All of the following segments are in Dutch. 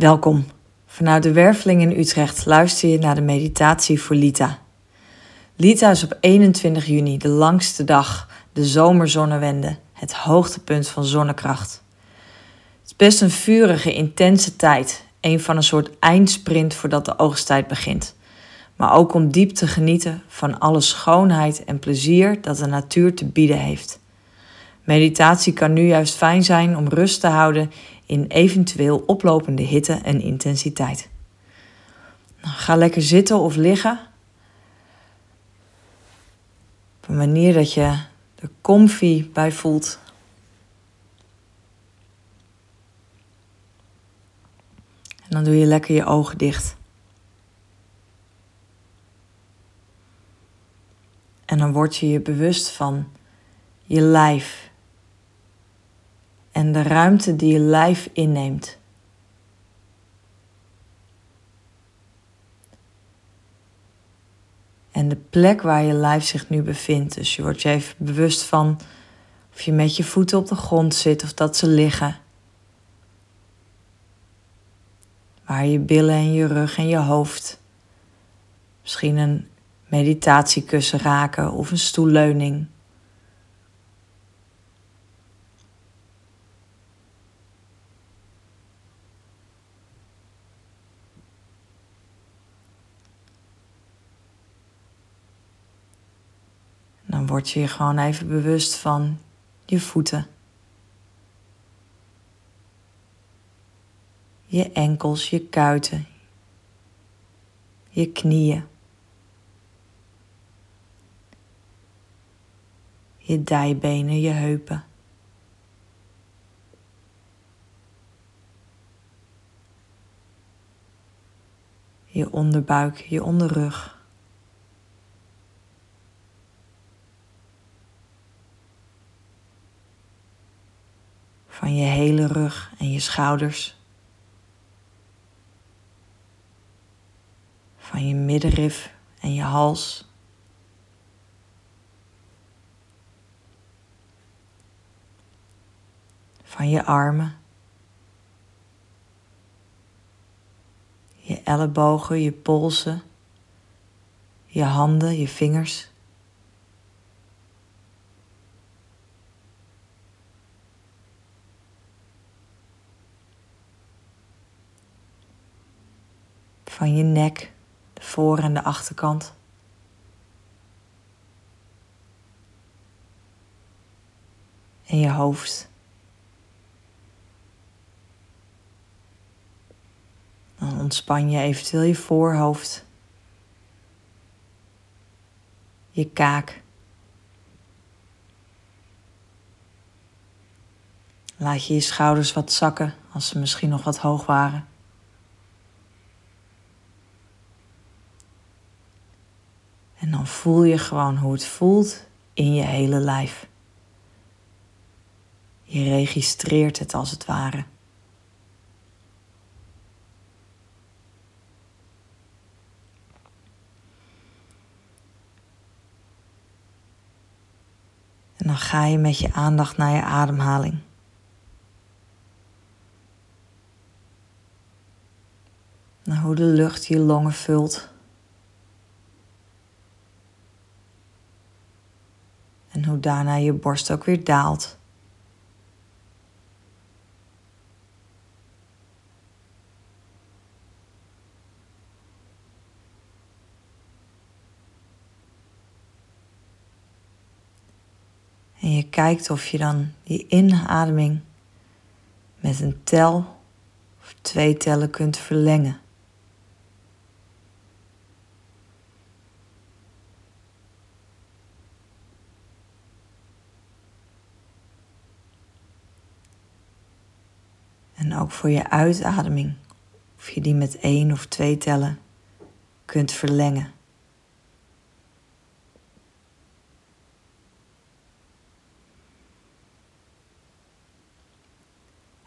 Welkom. Vanuit de Werveling in Utrecht luister je naar de meditatie voor Lita. Lita is op 21 juni de langste dag, de zomerzonnewende, het hoogtepunt van zonnekracht. Het is best een vurige, intense tijd, een van een soort eindsprint voordat de oogsttijd begint. Maar ook om diep te genieten van alle schoonheid en plezier dat de natuur te bieden heeft. Meditatie kan nu juist fijn zijn om rust te houden in eventueel oplopende hitte en intensiteit. Nou, ga lekker zitten of liggen. Op een manier dat je er comfy bij voelt. En dan doe je lekker je ogen dicht. En dan word je je bewust van je lijf en de ruimte die je lijf inneemt. En de plek waar je lijf zich nu bevindt. Dus je wordt je even bewust van of je met je voeten op de grond zit of dat ze liggen. Waar je billen en je rug en je hoofd. Misschien een meditatiekussen raken of een stoelleuning. Dan word je je gewoon even bewust van je voeten. Je enkels, je kuiten, je knieën. Je dijbenen, je heupen. Je onderbuik, je onderrug. van je hele rug en schouders. Van je middenrif en je hals. Van je armen. Je ellebogen, je polsen. Je handen, je vingers. Van je nek, de voor- en de achterkant. En je hoofd. Dan ontspan je eventueel je voorhoofd, je kaak. Laat je je schouders wat zakken als ze misschien nog wat hoog waren. Dan voel je gewoon hoe het voelt in je hele lijf. Je registreert het als het ware. En dan ga je met je aandacht naar je ademhaling. Naar hoe de lucht je longen vult. En hoe daarna je borst ook weer daalt. En je kijkt of je dan die inademing met een tel of twee tellen kunt verlengen. En voor je uitademing, of je die met één of twee tellen kunt verlengen.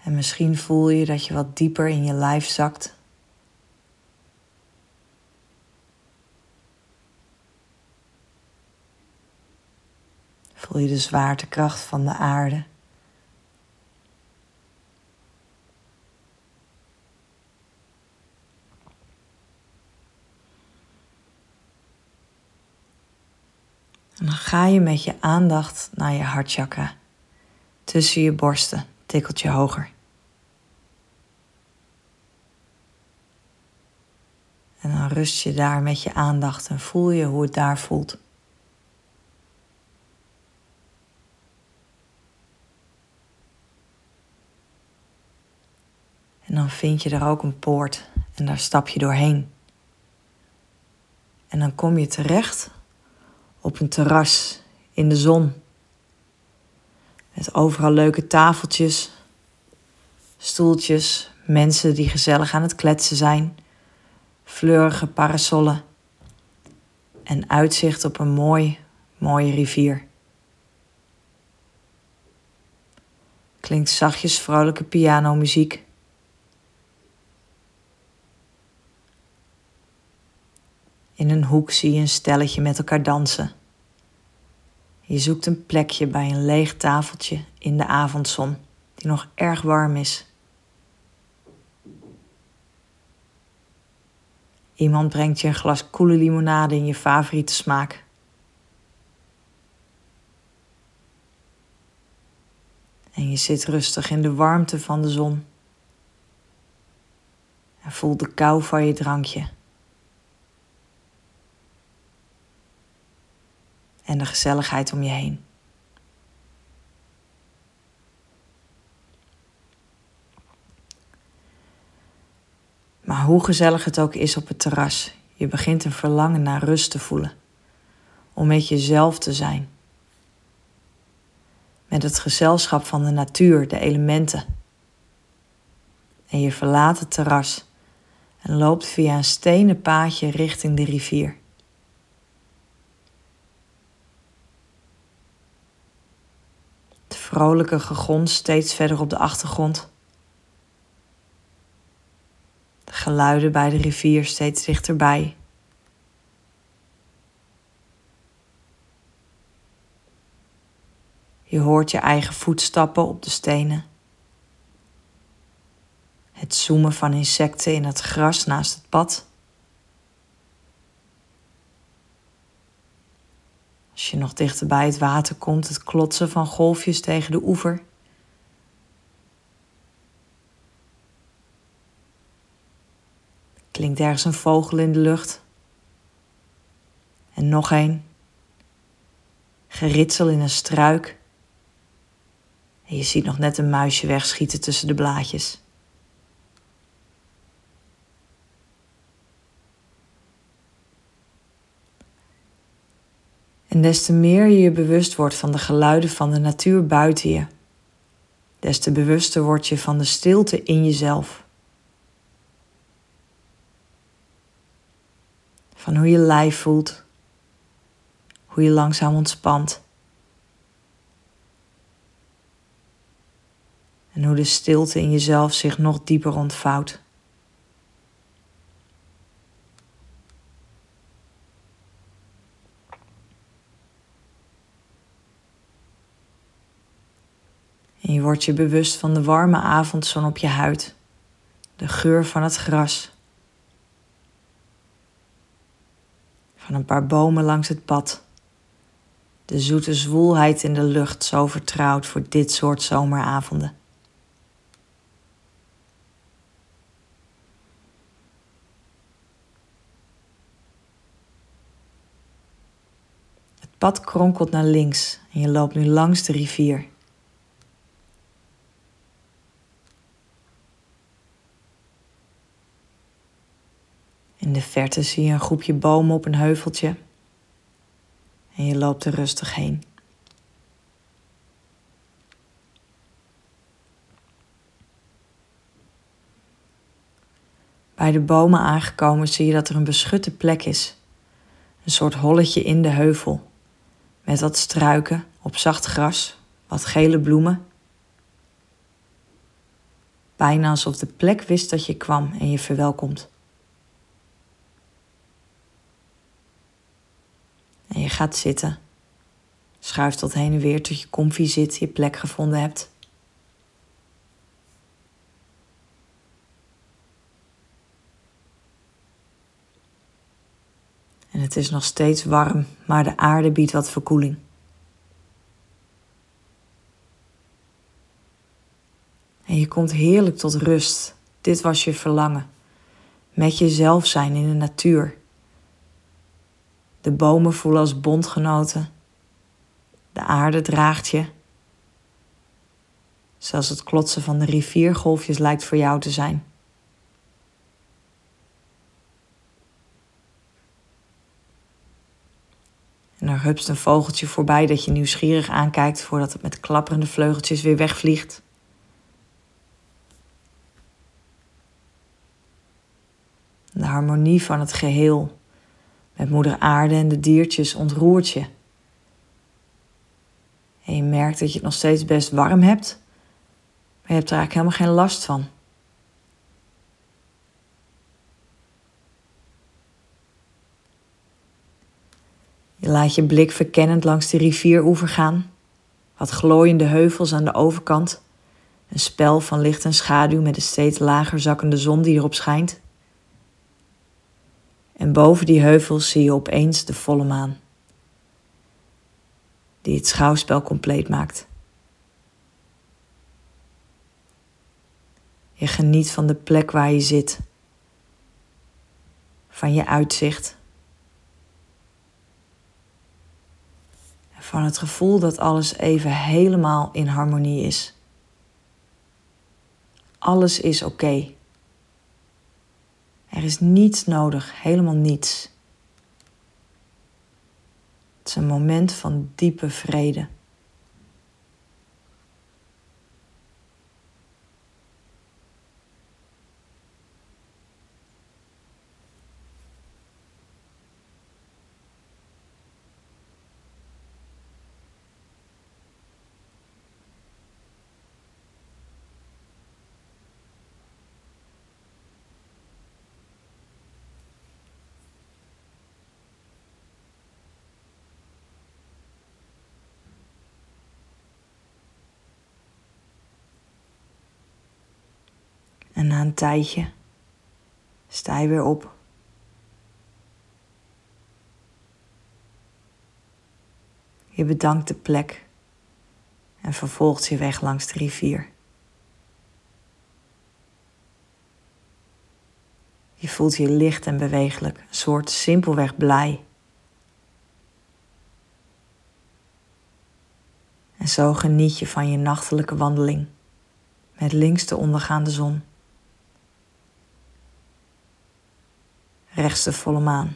En misschien voel je dat je wat dieper in je lijf zakt. Voel je de zwaartekracht van de aarde. En dan ga je met je aandacht naar je hartchakra. Tussen je borsten, tikkeltje hoger. En dan rust je daar met je aandacht en voel je hoe het daar voelt. En dan vind je er ook een poort en daar stap je doorheen. En dan kom je terecht op een terras in de zon. Met overal leuke tafeltjes, stoeltjes, mensen die gezellig aan het kletsen zijn, fleurige parasollen en uitzicht op een mooi, mooie rivier. Klinkt zachtjes vrolijke pianomuziek. In een hoek zie je een stelletje met elkaar dansen. Je zoekt een plekje bij een leeg tafeltje in de avondzon, die nog erg warm is. Iemand brengt je een glas koele limonade in je favoriete smaak. En je zit rustig in de warmte van de zon. En voelt de kou van je drankje. En de gezelligheid om je heen. Maar hoe gezellig het ook is op het terras, je begint een verlangen naar rust te voelen. Om met jezelf te zijn. Met het gezelschap van de natuur, de elementen. En je verlaat het terras en loopt via een stenen paadje richting de rivier. Vrolijke gegons steeds verder op de achtergrond. De geluiden bij de rivier steeds dichterbij. Je hoort je eigen voetstappen op de stenen. Het zoemen van insecten in het gras naast het pad. Als je nog dichter bij het water komt, het klotsen van golfjes tegen de oever. Klinkt ergens een vogel in de lucht. En nog een. Geritsel in een struik. En je ziet nog net een muisje wegschieten tussen de blaadjes. En des te meer je je bewust wordt van de geluiden van de natuur buiten je, des te bewuster word je van de stilte in jezelf. Van hoe je lijf voelt, hoe je langzaam ontspant. En hoe de stilte in jezelf zich nog dieper ontvouwt. Wordt je bewust van de warme avondzon op je huid, de geur van het gras, van een paar bomen langs het pad, de zoete zwoelheid in de lucht zo vertrouwd voor dit soort zomeravonden. Het pad kronkelt naar links en je loopt nu langs de rivier. In de verte zie je een groepje bomen op een heuveltje en je loopt er rustig heen. Bij de bomen aangekomen zie je dat er een beschutte plek is. Een soort holletje in de heuvel. Met wat struiken op zacht gras, wat gele bloemen. Bijna alsof de plek wist dat je kwam en je verwelkomt. En je zitten. Schuift tot heen en weer tot je comfy zit, je plek gevonden hebt. En het is nog steeds warm, maar de aarde biedt wat verkoeling. En je komt heerlijk tot rust. Dit was je verlangen. Met jezelf zijn in de natuur. De bomen voelen als bondgenoten. De aarde draagt je. Zelfs het klotsen van de riviergolfjes lijkt voor jou te zijn. En er hupst een vogeltje voorbij dat je nieuwsgierig aankijkt voordat het met klapperende vleugeltjes weer wegvliegt. De harmonie van het geheel met moeder aarde en de diertjes ontroert je. En je merkt dat je het nog steeds best warm hebt, maar je hebt er eigenlijk helemaal geen last van. Je laat je blik verkennend langs de rivieroever gaan. Wat glooiende heuvels aan de overkant. Een spel van licht en schaduw met de steeds lager zakkende zon die erop schijnt. En boven die heuvels zie je opeens de volle maan. Die het schouwspel compleet maakt. Je geniet van de plek waar je zit. Van je uitzicht. Van het gevoel dat alles even helemaal in harmonie is. Alles is oké. Er is niets nodig, helemaal niets. Het is een moment van diepe vrede. En na een tijdje sta je weer op. Je bedankt de plek en vervolgt je weg langs de rivier. Je voelt je licht en bewegelijk, een soort simpelweg blij. En zo geniet je van je nachtelijke wandeling met links de ondergaande zon. Rechts de volle maan.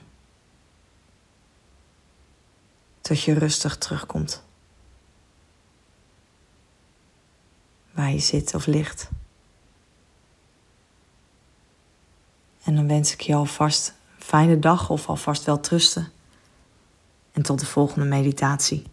Tot je rustig terugkomt. Waar je zit of ligt. En dan wens ik je alvast een fijne dag of alvast wel trusten. En tot de volgende meditatie.